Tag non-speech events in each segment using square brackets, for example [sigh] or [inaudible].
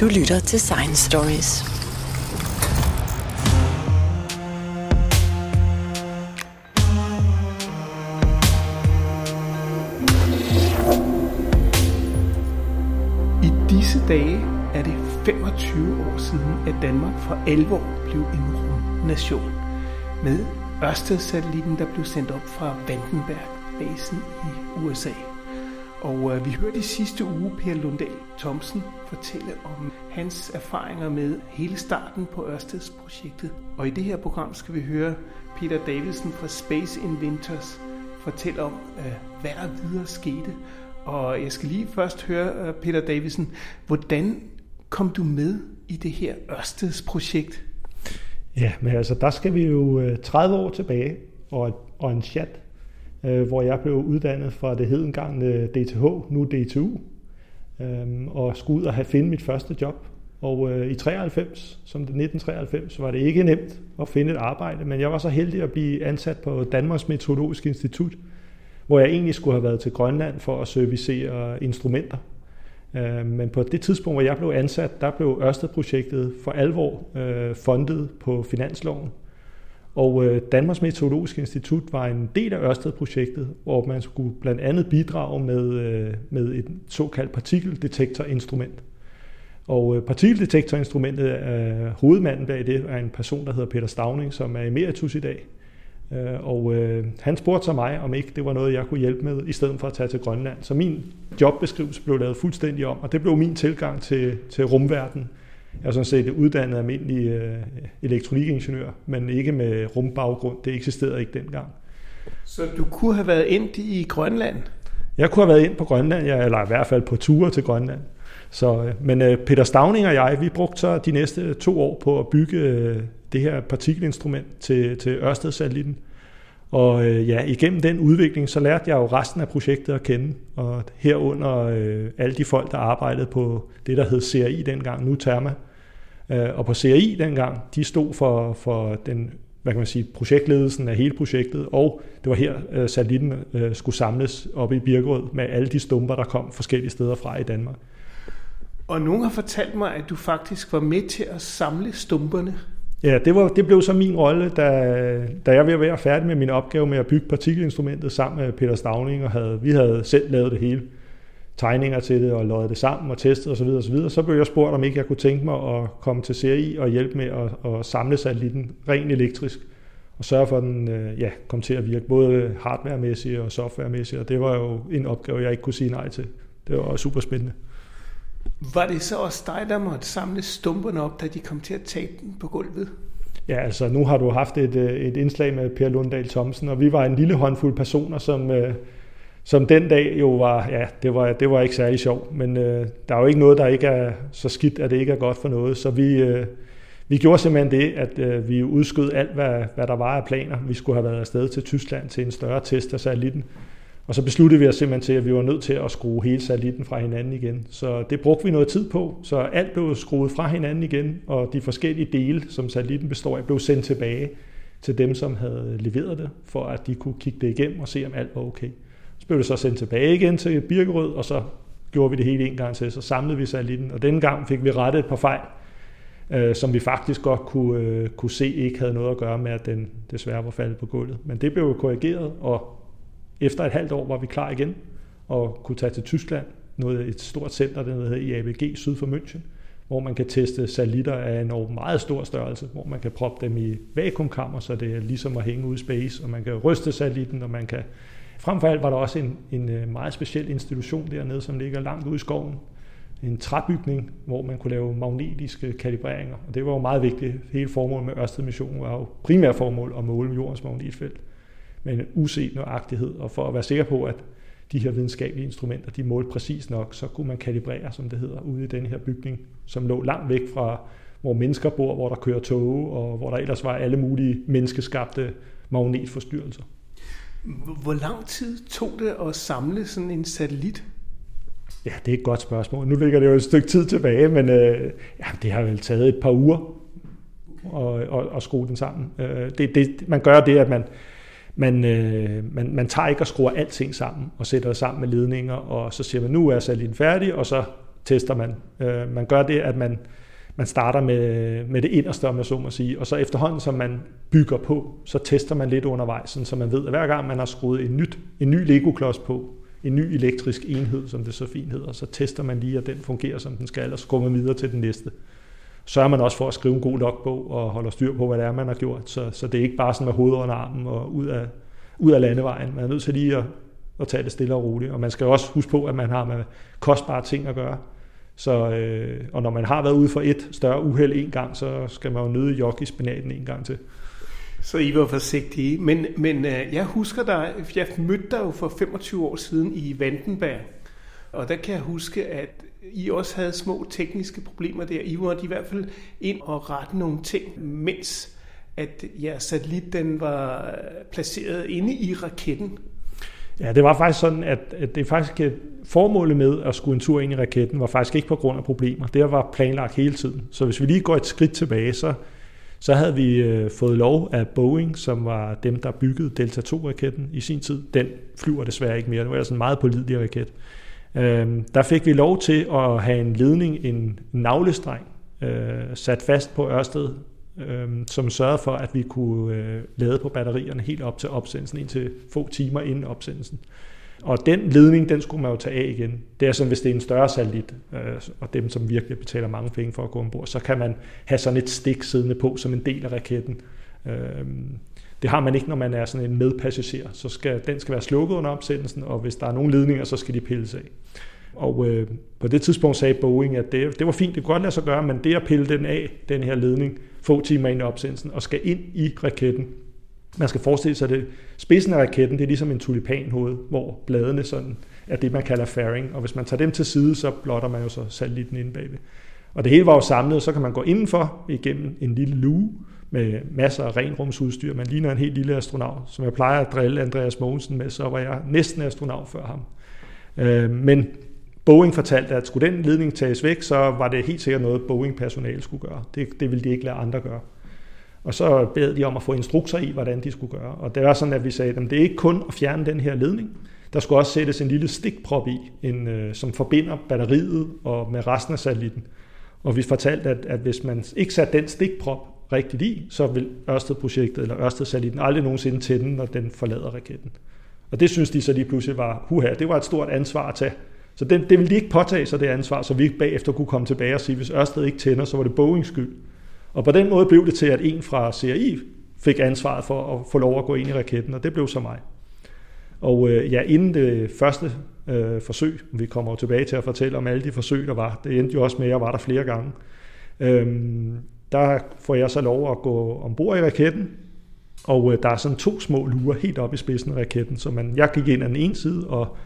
Du lytter til Science Stories. I disse dage er det 25 år siden, at Danmark for alvor blev en rumnation. Med Ørsted-satellitten, der blev sendt op fra Vandenberg-basen i USA. Og øh, vi hørte i sidste uge Per Lundahl Thomsen fortælle om hans erfaringer med hele starten på Ørsteds-projektet. Og i det her program skal vi høre Peter Davidsen fra Space Inventors fortælle om, øh, hvad der videre skete. Og jeg skal lige først høre, øh, Peter Davidsen, hvordan kom du med i det her Ørsteds-projekt? Ja, men altså der skal vi jo øh, 30 år tilbage og, og en chat øh, hvor jeg blev uddannet fra det hed engang øh, DTH, nu DTU, øh, og skulle ud og have finde mit første job. Og øh, i 93, som det 1993, var det ikke nemt at finde et arbejde, men jeg var så heldig at blive ansat på Danmarks Meteorologiske Institut, hvor jeg egentlig skulle have været til Grønland for at servicere instrumenter. Øh, men på det tidspunkt, hvor jeg blev ansat, der blev Ørsted-projektet for alvor øh, fundet på finansloven. Og øh, Danmarks Meteorologiske Institut var en del af Ørsted-projektet, hvor man skulle blandt andet bidrage med, øh, med et såkaldt partikeldetektorinstrument. Og øh, partikeldetektorinstrumentet, er øh, hovedmanden bag det, er en person, der hedder Peter Stavning, som er emeritus i dag. Øh, og øh, han spurgte så mig, om ikke det var noget, jeg kunne hjælpe med, i stedet for at tage til Grønland. Så min jobbeskrivelse blev lavet fuldstændig om, og det blev min tilgang til, til rumverdenen jeg er sådan set uddannet almindelig øh, elektronikingeniør, men ikke med rumbaggrund. Det eksisterede ikke dengang. Så du kunne have været ind i Grønland? Jeg kunne have været ind på Grønland, ja, eller i hvert fald på ture til Grønland. Så, øh, men øh, Peter Stavning og jeg, vi brugte så de næste to år på at bygge øh, det her partikelinstrument til, til Ørsted-satellitten. Og øh, ja, igennem den udvikling, så lærte jeg jo resten af projektet at kende, og herunder øh, alle de folk, der arbejdede på det, der hed CRI dengang, nu Therma. Øh, og på CRI dengang, de stod for, for den hvad kan man sige, projektledelsen af hele projektet, og det var her, øh, satellitten øh, skulle samles op i Birkerød med alle de stumper, der kom forskellige steder fra i Danmark. Og nogen har fortalt mig, at du faktisk var med til at samle stumperne. Ja, det, var, det blev så min rolle, da, da jeg var ved at være færdig med min opgave med at bygge partikelinstrumentet sammen med Peter Stavning, og havde, vi havde selv lavet det hele tegninger til det og løjet det sammen og testet osv. osv. Så blev jeg spurgt, om ikke jeg kunne tænke mig at komme til CRI og hjælpe med at, at samle satellitten rent elektrisk og sørge for, at den øh, ja, kom til at virke både hardwaremæssigt og softwaremæssigt, og det var jo en opgave, jeg ikke kunne sige nej til. Det var super spændende. Var det så også dig, der måtte samle stumperne op, da de kom til at tabe den på gulvet? Ja, altså nu har du haft et, øh, et indslag med Per Lunddal Thomsen, og vi var en lille håndfuld personer, som, øh, som den dag jo var, ja, det var, det var ikke særlig sjovt, men øh, der er jo ikke noget, der ikke er så skidt, at det ikke er godt for noget, så vi, øh, vi gjorde simpelthen det, at øh, vi udskød alt, hvad, hvad der var af planer. Vi skulle have været afsted til Tyskland til en større test af satellitten, og så besluttede vi os simpelthen til, at vi var nødt til at skrue hele satellitten fra hinanden igen. Så det brugte vi noget tid på, så alt blev skruet fra hinanden igen, og de forskellige dele, som satellitten består af, blev sendt tilbage til dem, som havde leveret det, for at de kunne kigge det igennem og se, om alt var okay. Så blev det så sendt tilbage igen til Birkerød, og så gjorde vi det hele en gang til, så samlede vi satellitten, og denne gang fik vi rettet et par fejl, øh, som vi faktisk godt kunne, øh, kunne se ikke havde noget at gøre med, at den desværre var faldet på gulvet. Men det blev jo korrigeret, og efter et halvt år var vi klar igen og kunne tage til Tyskland, noget, et stort center, der hedder IABG syd for München, hvor man kan teste satellitter af en meget stor størrelse, hvor man kan proppe dem i vakuumkammer, så det er ligesom at hænge ud i space, og man kan ryste satellitten, og man kan... Frem for alt var der også en, en øh, meget speciel institution dernede, som ligger langt ude i skoven, en træbygning, hvor man kunne lave magnetiske kalibreringer. Og det var jo meget vigtigt. Hele formålet med Ørsted-missionen var jo primært formål at måle jordens magnetfelt med en uset nøjagtighed, og for at være sikker på, at de her videnskabelige instrumenter, de målte præcis nok, så kunne man kalibrere, som det hedder, ude i den her bygning, som lå langt væk fra, hvor mennesker bor, hvor der kører tog, og hvor der ellers var alle mulige menneskeskabte magnetforstyrrelser. Hvor lang tid tog det at samle sådan en satellit? Ja, det er et godt spørgsmål. Nu ligger det jo et stykke tid tilbage, men øh, ja, det har vel taget et par uger at, at, at skrue den sammen. Øh, det, det, man gør det, at man, man, øh, man, man tager ikke og skruer alting sammen og sætter det sammen med ledninger, og så siger man, nu er salin færdig, og så tester man. Øh, man gør det, at man, man starter med, med det inderste, om jeg så må sige, og så efterhånden, som man bygger på, så tester man lidt undervejs, så man ved, at hver gang man har skruet en, nyt, en ny Lego-klods på, en ny elektrisk enhed, som det så fint hedder, så tester man lige, at den fungerer, som den skal, og så går man videre til den næste. Sørger man også for at skrive en god logbog og holder styr på, hvad det er, man har gjort, så, så det er ikke bare sådan med hovedet under armen og ud af, ud af landevejen. Man er nødt til lige at, at tage det stille og roligt, og man skal også huske på, at man har med kostbare ting at gøre. Så, øh, og når man har været ude for et større uheld en gang, så skal man jo nøde jog i spinaten en gang til. Så I var forsigtige. Men, men øh, jeg husker dig, jeg mødte dig jo for 25 år siden i Vandenberg. Og der kan jeg huske, at i også havde små tekniske problemer der. I var i hvert fald ind og rette nogle ting, mens at jeres satellit den var placeret inde i raketten. Ja, det var faktisk sådan, at, at det faktisk øh, formålet med at skulle en tur ind i raketten var faktisk ikke på grund af problemer. Det var planlagt hele tiden. Så hvis vi lige går et skridt tilbage, så, så havde vi øh, fået lov af Boeing, som var dem, der byggede Delta 2-raketten i sin tid. Den flyver desværre ikke mere. Det var altså en meget pålidelig raket. Øh, der fik vi lov til at have en ledning, en navlestreng, øh, sat fast på Ørsted øh, som sørgede for, at vi kunne øh, lade på batterierne helt op til opsendelsen, indtil få timer inden opsendelsen. Og den ledning, den skulle man jo tage af igen. Det er som hvis det er en større satellit, øh, og dem, som virkelig betaler mange penge for at gå ombord, så kan man have sådan et stik siddende på som en del af raketten. Øh, det har man ikke, når man er sådan en medpassager. Så skal, den skal være slukket under opsendelsen, og hvis der er nogle ledninger, så skal de pilles af. Og øh, på det tidspunkt sagde Boeing, at det, det var fint, det kunne godt lade sig gøre, men det at pille den af, den her ledning, få timer ind i opsendelsen, og skal ind i raketten. Man skal forestille sig, at det, spidsen af raketten, det er ligesom en tulipanhoved, hvor bladene sådan er det, man kalder fairing, og hvis man tager dem til side, så blotter man jo så satellitten inde bagved. Og det hele var jo samlet, så kan man gå indenfor igennem en lille luge med masser af renrumsudstyr. Man ligner en helt lille astronaut, som jeg plejer at drille Andreas Mogensen med, så var jeg næsten astronaut før ham. Øh, men Boeing fortalte, at skulle den ledning tages væk, så var det helt sikkert noget, Boeing-personale skulle gøre. Det, det ville de ikke lade andre gøre. Og så bad de om at få instrukser i, hvordan de skulle gøre. Og det var sådan, at vi sagde, at det er ikke kun at fjerne den her ledning. Der skulle også sættes en lille stikprop i, en, øh, som forbinder batteriet og med resten af satellitten. Og vi fortalte, at, at hvis man ikke satte den stikprop rigtigt i, så vil Ørsted-projektet eller Ørsted-satelliten aldrig nogensinde tænde, når den forlader raketten. Og det synes de så lige pludselig var, huha, det var et stort ansvar at tage. Så det, det ville de ikke påtage sig det ansvar, så vi ikke bagefter kunne komme tilbage og sige, hvis Ørsted ikke tænder, så var det Boeings skyld. Og på den måde blev det til, at en fra CRI fik ansvaret for at få lov at gå ind i raketten, og det blev så mig. Og øh, ja, inden det første øh, forsøg, vi kommer jo tilbage til at fortælle om alle de forsøg, der var, det endte jo også med, at jeg var der flere gange, øhm, der får jeg så lov at gå ombord i raketten, og øh, der er sådan to små lurer helt op i spidsen af raketten, så man, jeg gik ind af den ene side, og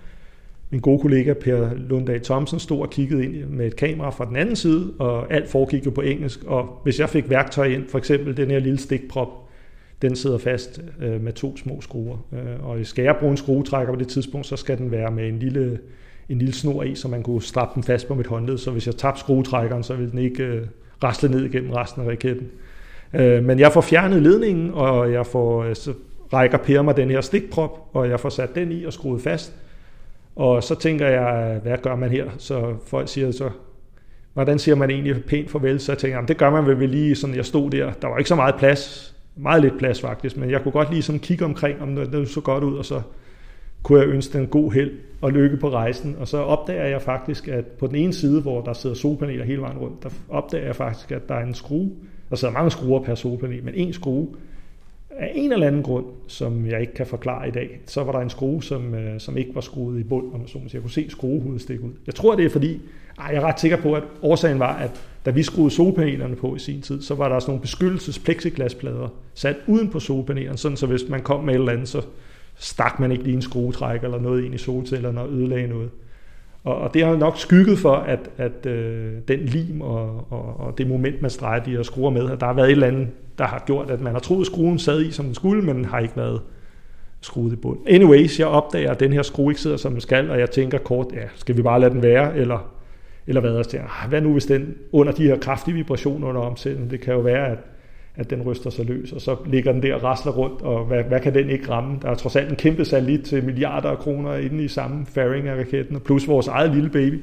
min gode kollega Per Lundag Thomsen stod og kiggede ind med et kamera fra den anden side, og alt foregik jo på engelsk. Og hvis jeg fik værktøj ind, for eksempel den her lille stikprop, den sidder fast øh, med to små skruer. Øh, og skal jeg bruge en skruetrækker på det tidspunkt, så skal den være med en lille, en lille snor i, så man kunne strappe den fast på mit håndled. Så hvis jeg tabte skruetrækkeren, så ville den ikke øh, rasle ned igennem resten af raketten. Øh, men jeg får fjernet ledningen, og jeg får, øh, så rækker Per mig den her stikprop, og jeg får sat den i og skruet fast. Og så tænker jeg, hvad gør man her? Så folk siger så, hvordan siger man egentlig pænt farvel? Så jeg tænker jamen, det gør man vel lige sådan, jeg stod der. Der var ikke så meget plads, meget lidt plads faktisk, men jeg kunne godt lige sådan kigge omkring, om det så godt ud, og så kunne jeg ønske den god held og lykke på rejsen. Og så opdager jeg faktisk, at på den ene side, hvor der sidder solpaneler hele vejen rundt, der opdager jeg faktisk, at der er en skrue. Der sidder mange skruer per solpanel, men en skrue, af en eller anden grund, som jeg ikke kan forklare i dag, så var der en skrue, som, øh, som ikke var skruet i bund, om så jeg kunne se skruehovedet stikke ud. Jeg tror, det er fordi, ej, jeg er ret sikker på, at årsagen var, at da vi skruede solpanelerne på i sin tid, så var der sådan nogle beskyttelses plexiglasplader sat uden på solpanelerne, sådan så hvis man kom med et eller andet, så stak man ikke lige en skruetrækker eller noget ind i solcellerne og ødelagde noget. Og, og det har nok skygget for, at, at øh, den lim og, og, og det moment, man streger de her skruer med, at der har været et eller andet, der har gjort, at man har troet, at skruen sad i, som den skulle, men har ikke været skruet i bund. Anyways, jeg opdager, at den her skrue ikke sidder, som den skal, og jeg tænker kort, ja, skal vi bare lade den være, eller, eller hvad? Jeg tænker, ah, hvad nu hvis den under de her kraftige vibrationer under omsætningen, det kan jo være, at at den ryster sig løs, og så ligger den der og rasler rundt, og hvad, hvad kan den ikke ramme? Der er trods alt en kæmpe satellit til milliarder af kroner inde i samme fairing af raketten, plus vores eget lille baby.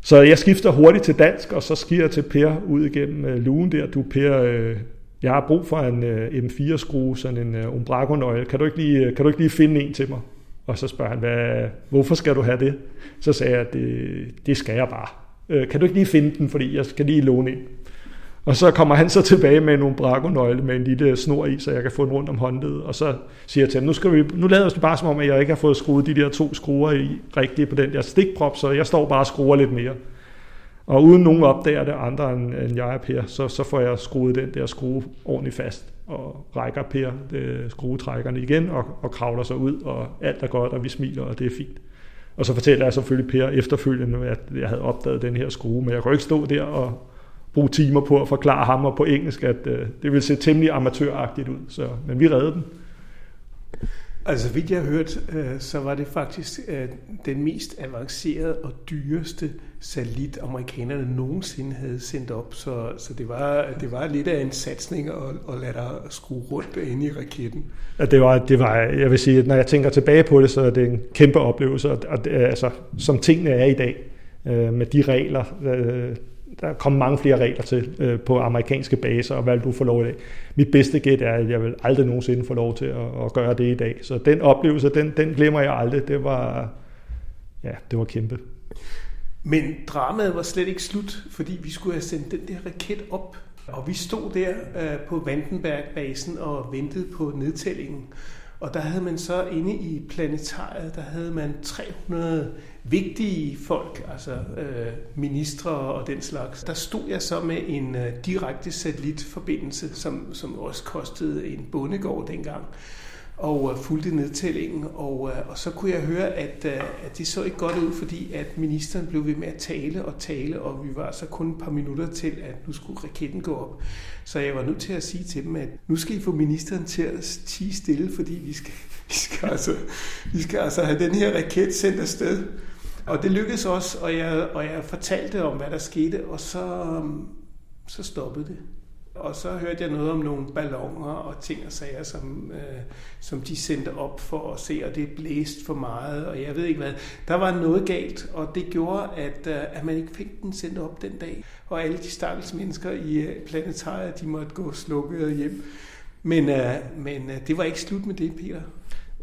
Så jeg skifter hurtigt til dansk, og så skier jeg til Per ud igennem øh, lugen der. Du Per, øh, jeg har brug for en øh, M4-skrue, sådan en øh, Umbraco-nøgle. Kan du, ikke lige, øh, kan du ikke lige finde en til mig? Og så spørger han, Hvad, hvorfor skal du have det? Så sagde jeg, det, det skal jeg bare. Øh, kan du ikke lige finde den, fordi jeg skal lige låne en? Og så kommer han så tilbage med nogle brakonøgle med en lille snor i, så jeg kan få den rundt om håndledet. Og så siger jeg til ham, nu, skal vi, nu lader vi bare som om, at jeg ikke har fået skruet de der to skruer i rigtigt på den der stikprop, så jeg står bare og skruer lidt mere. Og uden nogen opdager det andre end, end jeg og Per, så, så får jeg skruet den der skrue ordentligt fast og rækker Per det, skruetrækkerne igen og, og kravler sig ud, og alt er godt, og vi smiler, og det er fint. Og så fortæller jeg selvfølgelig Per efterfølgende, at jeg havde opdaget den her skrue, men jeg kunne ikke stå der og bruge timer på at forklare ham og på engelsk, at øh, det ville se temmelig amatøragtigt ud. Så, men vi redde den. Altså, vidt jeg har hørt, øh, så var det faktisk øh, den mest avancerede og dyreste satellit, amerikanerne nogensinde havde sendt op. Så, så det, var, det var lidt af en satsning at, at lade dig skrue rundt inde i raketten. Ja, det var, det var, jeg vil sige, at når jeg tænker tilbage på det, så er det en kæmpe oplevelse. Og det, altså, som tingene er i dag, øh, med de regler, der kommer mange flere regler til øh, på amerikanske baser, og hvad du får lov i dag. Mit bedste gæt er, at jeg vil aldrig nogensinde få lov til at, at gøre det i dag. Så den oplevelse, den, den glemmer jeg aldrig. Det var, ja, det var kæmpe. Men dramaet var slet ikke slut, fordi vi skulle have sendt den der raket op. Og vi stod der øh, på Vandenberg-basen og ventede på nedtællingen. Og der havde man så inde i planetariet, der havde man 300 vigtige folk, altså øh, ministre og den slags. Der stod jeg så med en øh, direkte satellitforbindelse, som, som også kostede en bondegård dengang og øh, fulgte nedtællingen, og, øh, og så kunne jeg høre, at, øh, at det så ikke godt ud, fordi at ministeren blev ved med at tale og tale, og vi var så kun et par minutter til, at nu skulle raketten gå op. Så jeg var nødt til at sige til dem, at nu skal I få ministeren til at tige stille, fordi vi skal, [laughs] vi skal, altså, vi skal altså have den her raket sendt afsted. Og det lykkedes også, og jeg, og jeg fortalte om, hvad der skete, og så, øhm, så stoppede det. Og så hørte jeg noget om nogle ballonger og ting og sager, som, øh, som de sendte op for at se, og det blæste for meget, og jeg ved ikke hvad. Der var noget galt, og det gjorde, at, øh, at man ikke fik den sendt op den dag. Og alle de stakkels mennesker i øh, planetariet, de måtte gå slukket hjem. Men, øh, men øh, det var ikke slut med det, Peter.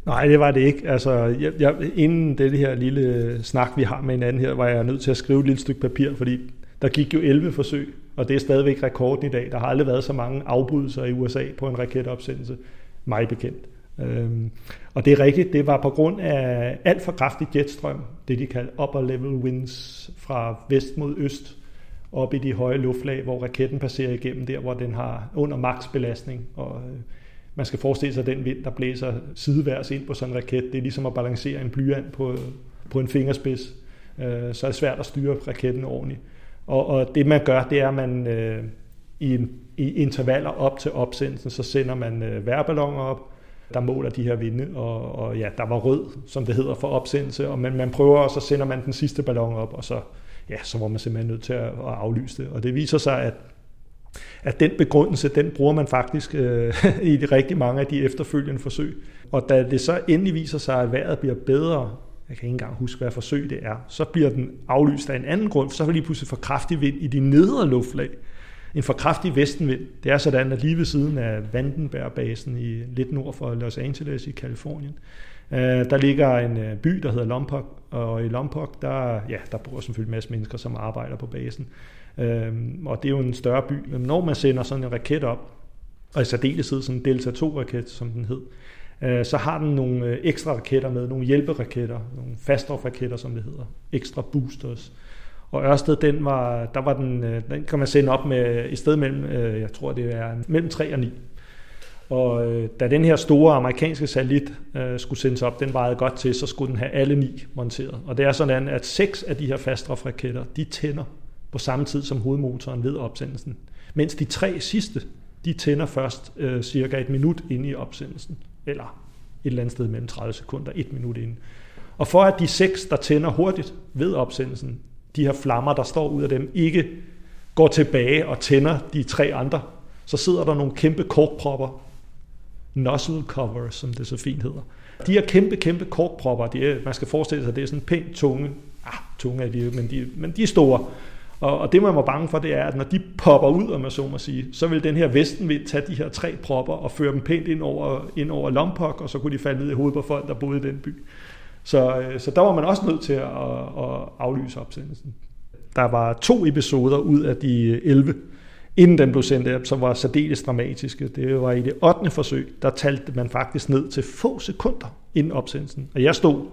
Nej, det var det ikke. Altså, jeg, jeg, inden det her lille snak, vi har med hinanden her, var jeg nødt til at skrive et lille stykke papir, fordi der gik jo 11 forsøg, og det er stadigvæk rekorden i dag. Der har aldrig været så mange afbrydelser i USA på en raketopsendelse, mig bekendt. Øhm, og det er rigtigt, det var på grund af alt for kraftig jetstrøm, det de kalder upper level winds fra vest mod øst, op i de høje luftlag, hvor raketten passerer igennem der, hvor den har under maksbelastning. Og øh, man skal forestille sig, den vind, der blæser sideværs ind på sådan en raket, det er ligesom at balancere en blyant på, på en fingerspids. Øh, så er det svært at styre raketten ordentligt. Og, og det man gør, det er, at man øh, i, i intervaller op til opsendelsen, så sender man øh, vejrballoner op, der måler de her vinde, og, og ja, der var rød, som det hedder, for opsendelse, og man, man prøver, og så sender man den sidste ballon op, og så, ja, så var man simpelthen nødt til at, at aflyse det. Og det viser sig, at, at den begrundelse, den bruger man faktisk øh, [laughs] i de rigtig mange af de efterfølgende forsøg. Og da det så endelig viser sig, at vejret bliver bedre jeg kan ikke engang huske, hvad forsøg det er, så bliver den aflyst af en anden grund, så vil lige pludselig for kraftig vind i de nedre luftlag. En for kraftig vestenvind. Det er sådan, at lige ved siden af Vandenberg-basen i lidt nord for Los Angeles i Kalifornien, øh, der ligger en øh, by, der hedder Lompoc, og i Lompoc, der, ja, der bor selvfølgelig en masse mennesker, som arbejder på basen. Øhm, og det er jo en større by. Men når man sender sådan en raket op, og i særdeleshed sådan en Delta 2-raket, som den hed, Øh, så har den nogle øh, ekstra raketter med, nogle hjælperaketter, nogle raketter som det hedder, ekstra boosters. Og Ørsted, den var, der var den, øh, den kan man sende op med i sted mellem, øh, jeg tror det er mellem 3 og 9. Og da den her store amerikanske satellit skulle sendes op, den vejede godt til, så skulle den have alle ni monteret. Og det er sådan, at seks af de her raketter, de tænder på samme tid som hovedmotoren ved opsendelsen. Mens de tre sidste, de tænder først øh, cirka et minut inde i opsendelsen eller et eller andet sted mellem 30 sekunder, et minut inden. Og for at de seks, der tænder hurtigt ved opsendelsen, de her flammer, der står ud af dem, ikke går tilbage og tænder de tre andre, så sidder der nogle kæmpe korkpropper, nozzle covers, som det så fint hedder. De her kæmpe, kæmpe korkpropper, de er, man skal forestille sig, det er sådan pænt tunge, ah, tunge er de, men de, men de er store. Og, og det man var bange for, det er, at når de popper ud, om man så må sige, så vil den her vestenvind tage de her tre propper og føre dem pænt ind over, ind over Lompok, og så kunne de falde ned i hovedet på folk, der boede i den by. Så, øh, så der var man også nødt til at, at aflyse opsendelsen. Der var to episoder ud af de 11, inden den blev sendt op, som var særdeles dramatiske. Det var i det 8. forsøg, der talte man faktisk ned til få sekunder inden opsendelsen. Og jeg stod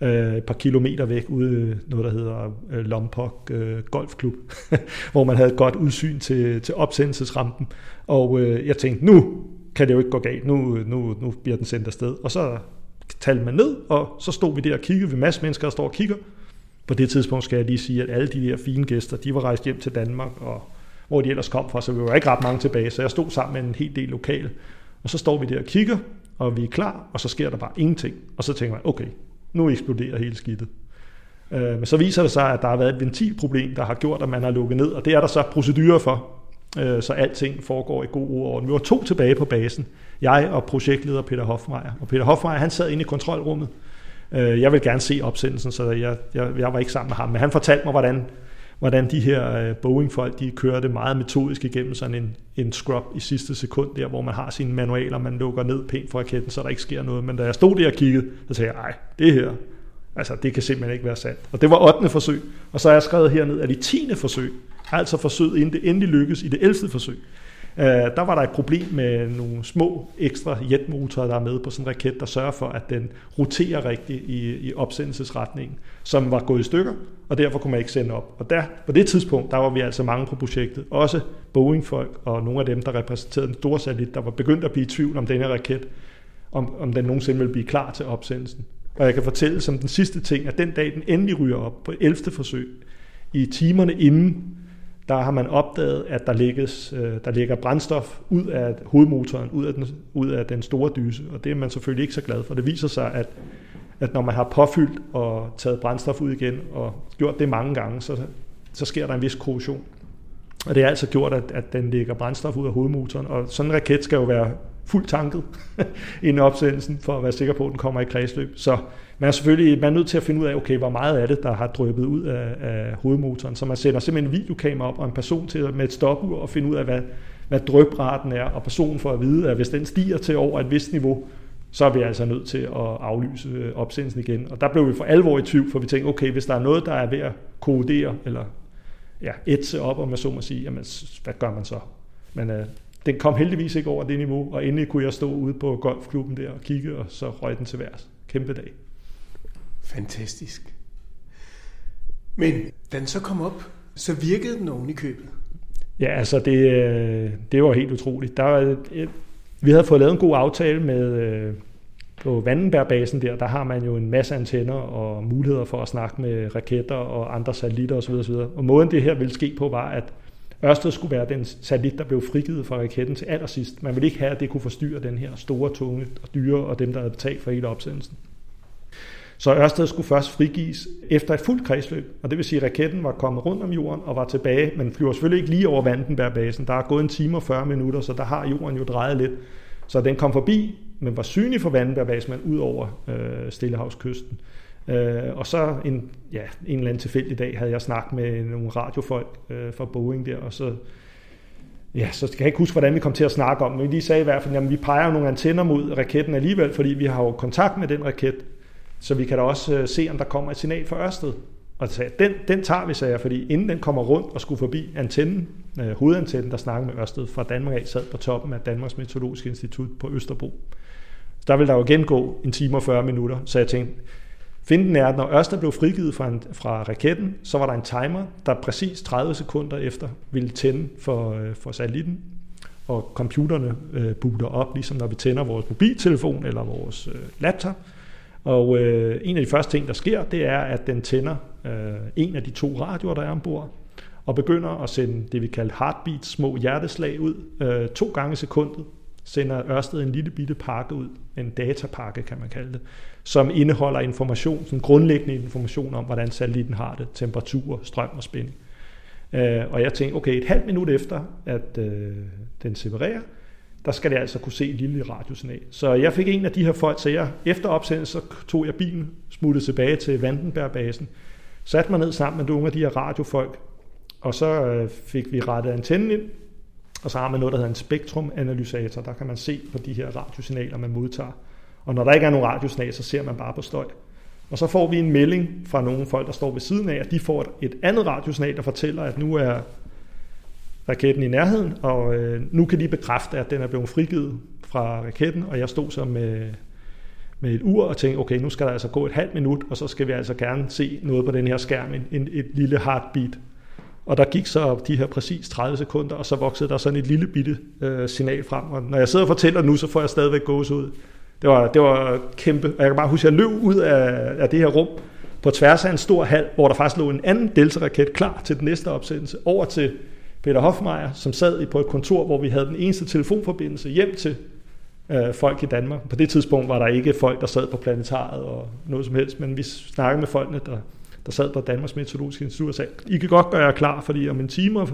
øh, et par kilometer væk ude noget, der hedder øh, Lompok øh, Golfklub, [laughs] hvor man havde et godt udsyn til, til opsendelsesrampen. Og øh, jeg tænkte, nu kan det jo ikke gå galt. Nu, nu, nu bliver den sendt afsted. Og så talte man ned, og så stod vi der og kiggede. Vi masse mennesker, der står og kigger. På det tidspunkt skal jeg lige sige, at alle de der fine gæster, de var rejst hjem til Danmark, og hvor de ellers kom fra, så vi var ikke ret mange tilbage. Så jeg stod sammen med en hel del lokale. Og så står vi der og kigger, og vi er klar, og så sker der bare ingenting. Og så tænker man, okay, nu eksploderer hele skidtet. Øh, men så viser det sig, at der har været et ventilproblem, der har gjort, at man har lukket ned, og det er der så procedurer for, øh, så alting foregår i god orden. Vi var to tilbage på basen, jeg og projektleder Peter Hofmeier. Og Peter Hofmeier, han sad inde i kontrolrummet. Øh, jeg vil gerne se opsendelsen, så jeg, jeg, jeg var ikke sammen med ham, men han fortalte mig, hvordan hvordan de her øh, Boeing-folk, de kørte meget metodisk igennem sådan en, en scrub i sidste sekund der, hvor man har sine manualer, man lukker ned pænt for raketten, så der ikke sker noget. Men da jeg stod der og kiggede, så sagde jeg, nej, det her, altså det kan simpelthen ikke være sandt. Og det var 8. forsøg, og så er jeg skrevet herned, at i 10. forsøg, altså forsøget inden det endelig lykkes i det 11. forsøg, Øh, der var der et problem med nogle små ekstra jetmotorer, der er med på sådan en raket, der sørger for, at den roterer rigtigt i, i opsendelsesretningen, som var gået i stykker, og derfor kunne man ikke sende op. Og der, på det tidspunkt, der var vi altså mange på projektet, også Boeing-folk og nogle af dem, der repræsenterede den store satellit, der var begyndt at blive i tvivl om denne raket, om, om den nogensinde ville blive klar til opsendelsen. Og jeg kan fortælle som den sidste ting, at den dag, den endelig ryger op på 11. forsøg, i timerne inden der har man opdaget, at der, ligges, øh, der ligger brændstof ud af hovedmotoren, ud af, den, ud af den store dyse, og det er man selvfølgelig ikke så glad for. Det viser sig, at, at når man har påfyldt og taget brændstof ud igen, og gjort det mange gange, så, så sker der en vis korrosion. Og det er altså gjort, at, at den ligger brændstof ud af hovedmotoren, og sådan en raket skal jo være fuldt tanket [laughs] inden opsendelsen, for at være sikker på, at den kommer i kredsløb. Så man er selvfølgelig man er nødt til at finde ud af, okay, hvor meget af det, der har drøbet ud af, af hovedmotoren. Så man sender simpelthen en videokamera op og en person til med et stopur og finde ud af, hvad, hvad drøbraten er, og personen får at vide, at hvis den stiger til over et vist niveau, så er vi altså nødt til at aflyse øh, opsendelsen igen. Og der blev vi for alvor i tvivl, for vi tænkte, okay, hvis der er noget, der er ved at kodere, eller ja, etse op, om man så må sige, jamen, hvad gør man så? Men øh, den kom heldigvis ikke over det niveau, og endelig kunne jeg stå ude på golfklubben der og kigge, og så røg den til værs. Kæmpe dag. Fantastisk. Men da den så kom op, så virkede den oven i købet. Ja, altså det, øh, det var helt utroligt. Der var, vi havde fået lavet en god aftale med øh, på Vandenbergbasen der, der har man jo en masse antenner og muligheder for at snakke med raketter og andre satellitter osv. osv. Og måden det her ville ske på var, at Ørsted skulle være den satellit, der blev frigivet fra raketten til allersidst. Man ville ikke have, at det kunne forstyrre den her store, tunge og dyre og dem, der havde betalt for hele opsendelsen. Så Ørsted skulle først frigives efter et fuldt kredsløb, og det vil sige, at raketten var kommet rundt om jorden og var tilbage, men flyver selvfølgelig ikke lige over Vandenbergbasen. Der er gået en time og 40 minutter, så der har jorden jo drejet lidt. Så den kom forbi, men var synlig for Vandenbergbasen, men ud over øh, Stillehavskysten. Øh, Øh, og så en, ja, en eller anden tilfældig dag havde jeg snakket med nogle radiofolk øh, fra Boeing der, og så Ja, så kan jeg ikke huske, hvordan vi kom til at snakke om, men de sagde i hvert fald, at vi peger nogle antenner mod raketten alligevel, fordi vi har jo kontakt med den raket, så vi kan da også øh, se, om der kommer et signal fra Ørsted. Og sagde, den, den tager vi, sagde jeg, fordi inden den kommer rundt og skulle forbi antennen, øh, hovedantennen, der snakker med Ørsted fra Danmark af, sad på toppen af Danmarks Meteorologiske Institut på Østerbro. Der vil der jo igen gå en time og 40 minutter, så jeg tænkte, Finden er, at når Ørsted blev frigivet fra, en, fra raketten, så var der en timer, der præcis 30 sekunder efter ville tænde for, øh, for satellitten, og computerne øh, booter op, ligesom når vi tænder vores mobiltelefon eller vores øh, laptop. Og øh, en af de første ting, der sker, det er, at den tænder øh, en af de to radioer, der er ombord, og begynder at sende det, vi kalder heartbeats, små hjerteslag ud, øh, to gange i sekundet, sender Ørsted en lille bitte pakke ud, en datapakke kan man kalde det, som indeholder information, sådan grundlæggende information om, hvordan satellitten har det, temperatur, strøm og spænding. Øh, og jeg tænkte, okay, et halvt minut efter, at øh, den separerer, der skal det altså kunne se et lille radiosignal. Så jeg fik en af de her folk, så jeg efter opsendelsen, så tog jeg bilen, smuttede tilbage til Vandenbergbasen, satte mig ned sammen med nogle af de her radiofolk, og så øh, fik vi rettet antennen ind, og så har man noget, der hedder en spektrumanalysator. Der kan man se på de her radiosignaler, man modtager. Og når der ikke er nogen radiosignal, så ser man bare på støj. Og så får vi en melding fra nogle folk, der står ved siden af, at de får et andet radiosignal, der fortæller, at nu er raketten i nærheden, og øh, nu kan de bekræfte, at den er blevet frigivet fra raketten, og jeg stod så med, med et ur og tænkte, okay, nu skal der altså gå et halvt minut, og så skal vi altså gerne se noget på den her skærm, en, et lille heartbeat. Og der gik så de her præcis 30 sekunder, og så voksede der sådan et lille bitte øh, signal frem. Og når jeg sidder og fortæller nu, så får jeg stadigvæk gås ud. Det var, det var kæmpe. Og jeg kan bare huske, at jeg løb ud af, af det her rum på tværs af en stor hal, hvor der faktisk lå en anden Delta-raket klar til den næste opsendelse, over til Peter Hofmeier, som sad på et kontor, hvor vi havde den eneste telefonforbindelse hjem til øh, folk i Danmark. På det tidspunkt var der ikke folk, der sad på planetariet og noget som helst, men vi snakkede med folkene, der, der sad på Danmarks Meteorologiske Institut og sagde, I kan godt gøre jer klar, fordi om en time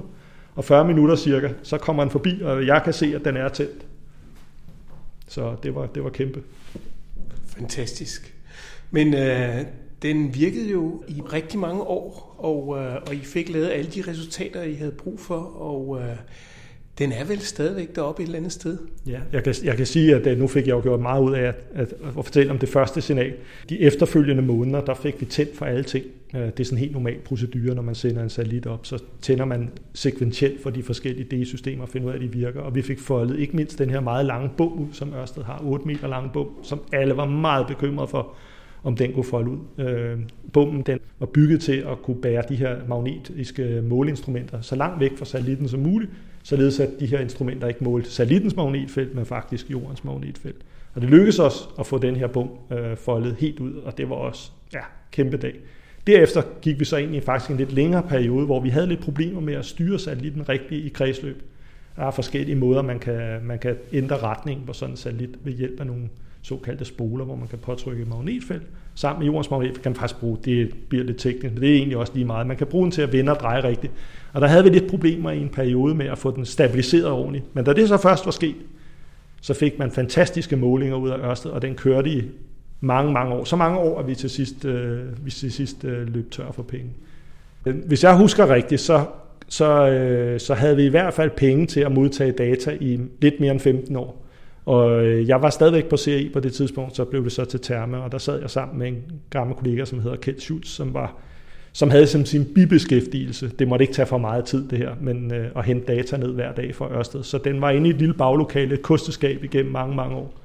og 40 minutter cirka, så kommer han forbi, og jeg kan se, at den er tændt. Så det var, det var kæmpe. Fantastisk. Men øh, den virkede jo i rigtig mange år, og, øh, og I fik lavet alle de resultater, I havde brug for, og øh, den er vel stadigvæk deroppe et eller andet sted? Ja, jeg kan, jeg kan sige, at øh, nu fik jeg jo gjort meget ud af at, at, at fortælle om det første signal. De efterfølgende måneder, der fik vi tændt for alle ting. Øh, det er sådan en helt normal procedure, når man sender en satellit op. Så tænder man sekventielt for de forskellige D-systemer og finder ud af, at de virker. Og vi fik foldet ikke mindst den her meget lange bog ud, som Ørsted har, 8 meter lang bog, som alle var meget bekymrede for, om den kunne folde ud. Øh, bommen den var bygget til at kunne bære de her magnetiske måleinstrumenter så langt væk fra satellitten som muligt, således at de her instrumenter ikke målte satellittens magnetfelt, men faktisk jordens magnetfelt. Og det lykkedes os at få den her bom øh, foldet helt ud, og det var også ja, kæmpe dag. Derefter gik vi så ind i faktisk en lidt længere periode, hvor vi havde lidt problemer med at styre satellitten rigtigt i kredsløb. Der er forskellige måder, man kan, man kan ændre retning på sådan en satellit ved hjælp af nogle såkaldte spoler, hvor man kan påtrykke et magnetfelt. Sammen med jordens magnetfelt kan man faktisk bruge, det bliver lidt teknisk, men det er egentlig også lige meget. Man kan bruge den til at vende og dreje rigtigt. Og der havde vi lidt problemer i en periode med at få den stabiliseret ordentligt. Men da det så først var sket, så fik man fantastiske målinger ud af Ørsted, og den kørte i mange, mange år. Så mange år, at vi til sidst, øh, vi til sidst øh, løb tør for penge. Hvis jeg husker rigtigt, så, så, øh, så havde vi i hvert fald penge til at modtage data i lidt mere end 15 år. Og øh, jeg var stadigvæk på CI på det tidspunkt, så blev det så til Terme, og der sad jeg sammen med en gammel kollega, som hedder Kjeld Schultz, som var som havde som sin bibeskæftigelse. Det måtte ikke tage for meget tid, det her, men øh, at hente data ned hver dag fra Ørsted. Så den var inde i et lille baglokale, et kosteskab igennem mange, mange år.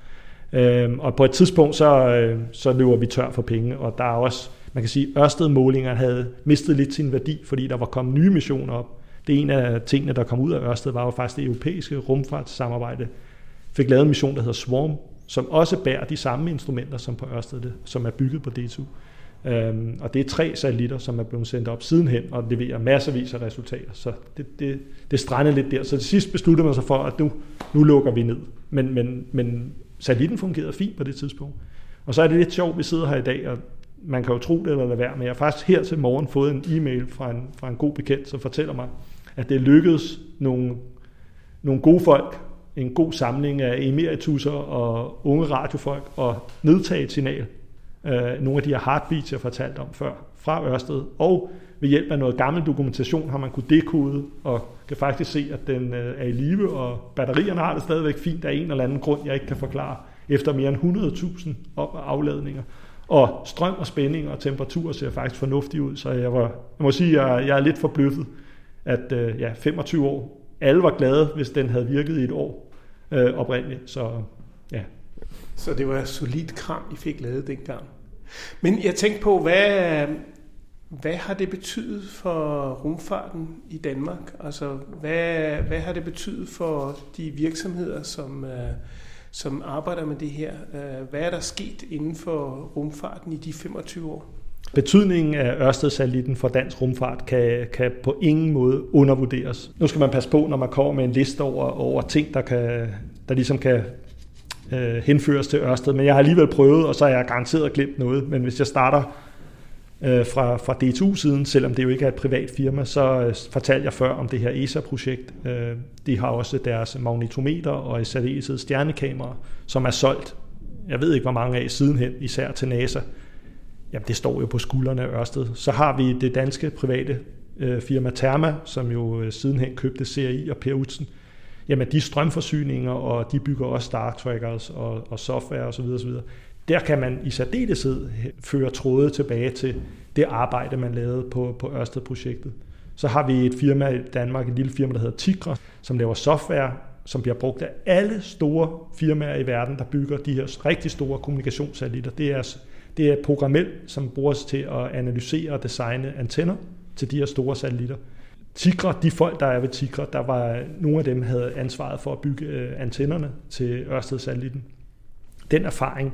Øh, og på et tidspunkt, så, øh, så løber vi tør for penge, og der er også, man kan sige, Ørsted-målinger havde mistet lidt sin værdi, fordi der var kommet nye missioner op. Det er en af tingene, der kom ud af Ørsted, var jo faktisk det europæiske rumfartssamarbejde, fik lavet en mission, der hedder Swarm, som også bærer de samme instrumenter som på Ørsted, som er bygget på D2. Øhm, og det er tre satellitter, som er blevet sendt op sidenhen og leverer masservis af resultater. Så det, det, det strandede lidt der. Så til sidst besluttede man sig for, at nu, nu lukker vi ned. Men, men, men satellitten fungerede fint på det tidspunkt. Og så er det lidt sjovt, at vi sidder her i dag, og man kan jo tro det eller lade være, men jeg har faktisk her til morgen fået en e-mail fra en, fra en god bekendt, som fortæller mig, at det lykkedes nogle, nogle gode folk en god samling af emeritusser og unge radiofolk og nedtage et signal. Øh, nogle af de her heartbeats, jeg fortalte om før, fra Ørsted. Og ved hjælp af noget gammel dokumentation har man kunne dekode og kan faktisk se, at den øh, er i live, og batterierne har det stadigvæk fint af en eller anden grund, jeg ikke kan forklare, efter mere end 100.000 afladninger. Og strøm og spænding og temperatur ser faktisk fornuftigt ud, så jeg, var, jeg må sige, at jeg, jeg er lidt forbløffet, at øh, ja, 25 år, alle var glade, hvis den havde virket i et år øh, oprindeligt. Så ja. Så det var solid kram, I fik lavet dengang. Men jeg tænkte på, hvad, hvad har det betydet for rumfarten i Danmark? Altså, hvad, hvad har det betydet for de virksomheder, som, øh, som arbejder med det her? Øh, hvad er der sket inden for rumfarten i de 25 år? Betydningen af Ørsted-satellitten for dansk rumfart kan, kan på ingen måde undervurderes. Nu skal man passe på, når man kommer med en liste over, over ting, der, kan, der ligesom kan øh, henføres til Ørsted. Men jeg har alligevel prøvet, og så har jeg garanteret glemt noget. Men hvis jeg starter øh, fra, fra DTU-siden, selvom det jo ikke er et privat firma, så øh, fortalte jeg før om det her ESA-projekt. Øh, de har også deres magnetometer og i særdeleshed stjernekamera, som er solgt, jeg ved ikke hvor mange af sidenhen, især til NASA jamen det står jo på skuldrene af Ørsted. Så har vi det danske private øh, firma Therma, som jo øh, sidenhen købte CRI og Per Utsen. Jamen de strømforsyninger, og de bygger også Star Trackers og, og software osv. videre. Der kan man i særdeleshed føre tråde tilbage til det arbejde, man lavede på, på Ørsted-projektet. Så har vi et firma i Danmark, et lille firma, der hedder Tigra, som laver software, som bliver brugt af alle store firmaer i verden, der bygger de her rigtig store kommunikationssatellitter. Det er, altså, det er programmel, som bruges til at analysere og designe antenner til de her store satellitter. Tigra, de folk, der er ved Tigra, der var nogle af dem, havde ansvaret for at bygge øh, antennerne til Ørsted-satellitten. Den erfaring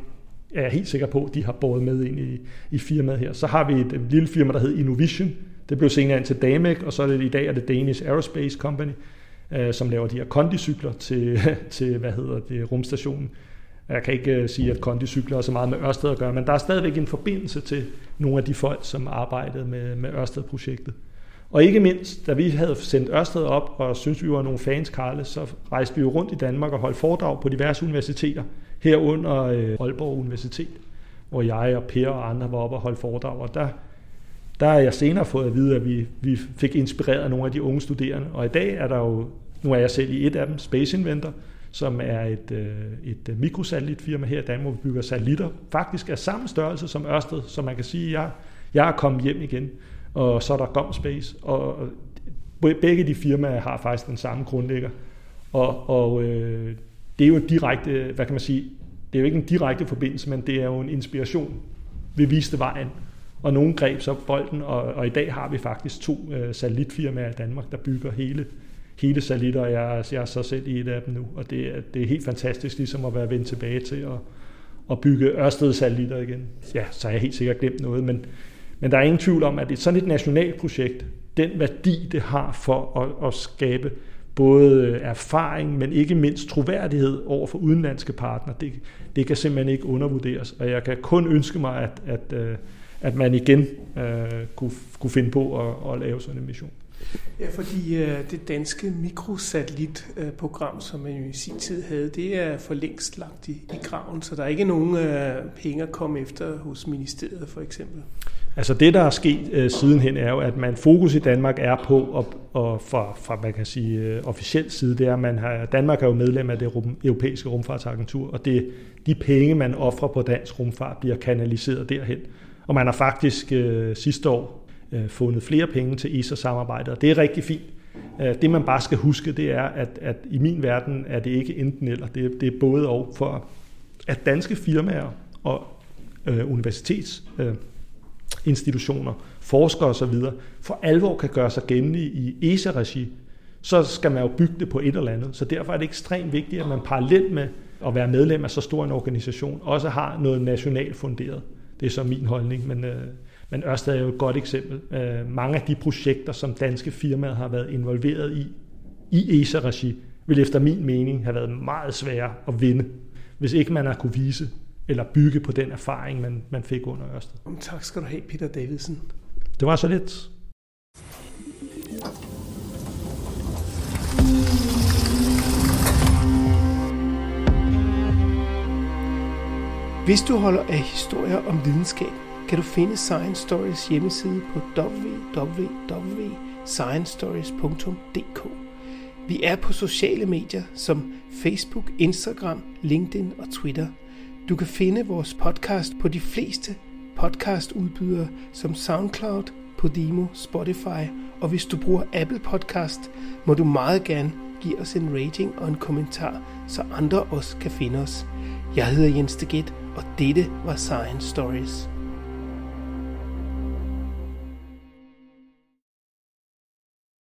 er jeg helt sikker på, de har båret med ind i, i firmaet her. Så har vi et, et lille firma, der hedder Innovision. Det blev senere ind til Damec, og så er det i dag er det Danish Aerospace Company, øh, som laver de her kondicykler til, [laughs] til hvad hedder det, rumstationen. Jeg kan ikke øh, sige, at kondicykler har så meget med Ørsted at gøre, men der er stadigvæk en forbindelse til nogle af de folk, som arbejdede med, med Ørsted-projektet. Og ikke mindst, da vi havde sendt Ørsted op og synes vi var nogle fans, Karle, så rejste vi jo rundt i Danmark og holdt foredrag på diverse universiteter, herunder øh, Aalborg Universitet, hvor jeg og Per og andre var oppe og holdt foredrag, og der, der er jeg senere fået at vide, at vi, vi fik inspireret nogle af de unge studerende, og i dag er der jo, nu er jeg selv i et af dem, Space Inventor, som er et, øh, et øh, mikrosatellitfirma her i Danmark, hvor vi bygger satellitter, faktisk er samme størrelse som Ørsted, så man kan sige, at jeg, jeg er kommet hjem igen, og så er der Gomspace, og begge de firmaer har faktisk den samme grundlægger, og, og øh, det er jo direkte, hvad kan man sige, det er jo ikke en direkte forbindelse, men det er jo en inspiration. Vi viste vejen, og nogen greb så bolden, og, og i dag har vi faktisk to øh, satellitfirmaer i Danmark, der bygger hele, hele satellitter, og jeg, jeg er så selv i et af dem nu, og det, er, det er helt fantastisk ligesom at være vendt tilbage til at, at bygge Ørsted satellitter igen. Ja, så har jeg helt sikkert glemt noget, men, men der er ingen tvivl om, at det er sådan et nationalt projekt, den værdi, det har for at, at skabe både øh, erfaring, men ikke mindst troværdighed over for udenlandske partnere. Det, det kan simpelthen ikke undervurderes, og jeg kan kun ønske mig, at, at, øh, at man igen uh, kunne, kunne finde på at, at lave sådan en mission. Ja, fordi øh, det danske mikrosatellitprogram, som man jo i sin tid havde, det er for længst lagt i, i graven, så der er ikke nogen øh, penge at komme efter hos ministeriet for eksempel. Altså det, der er sket øh, sidenhen, er jo, at man fokus i Danmark er på, og, og fra, fra man kan sige øh, officiel side, det er, at man har, Danmark er jo medlem af det rum, europæiske rumfartsagentur, og det, de penge, man offrer på dansk rumfart, bliver kanaliseret derhen. Og man har faktisk øh, sidste år øh, fundet flere penge til ESA-samarbejdet, og det er rigtig fint. Øh, det man bare skal huske, det er, at, at i min verden er det ikke enten eller, det det er både og for, at danske firmaer og øh, universitets øh, institutioner, forskere osv., for alvor kan gøre sig gældende i ESA-regi, så skal man jo bygge det på et eller andet. Så derfor er det ekstremt vigtigt, at man parallelt med at være medlem af så stor en organisation, også har noget nationalt funderet. Det er så min holdning, men, øh, men Ørsted er jo et godt eksempel. Øh, mange af de projekter, som danske firmaer har været involveret i, i ESA-regi, vil efter min mening have været meget svære at vinde, hvis ikke man har kunne vise, eller bygge på den erfaring, man, man fik under Ørsted. Tak skal du have, Peter Davidsen. Det var så lidt. Hvis du holder af historier om videnskab, kan du finde Science Stories hjemmeside på www.sciencestories.dk. Vi er på sociale medier som Facebook, Instagram, LinkedIn og Twitter – du kan finde vores podcast på de fleste podcastudbydere som SoundCloud, Podimo, Spotify, og hvis du bruger Apple Podcast, må du meget gerne give os en rating og en kommentar, så andre også kan finde os. Jeg hedder Jens Deget, og dette var Science Stories.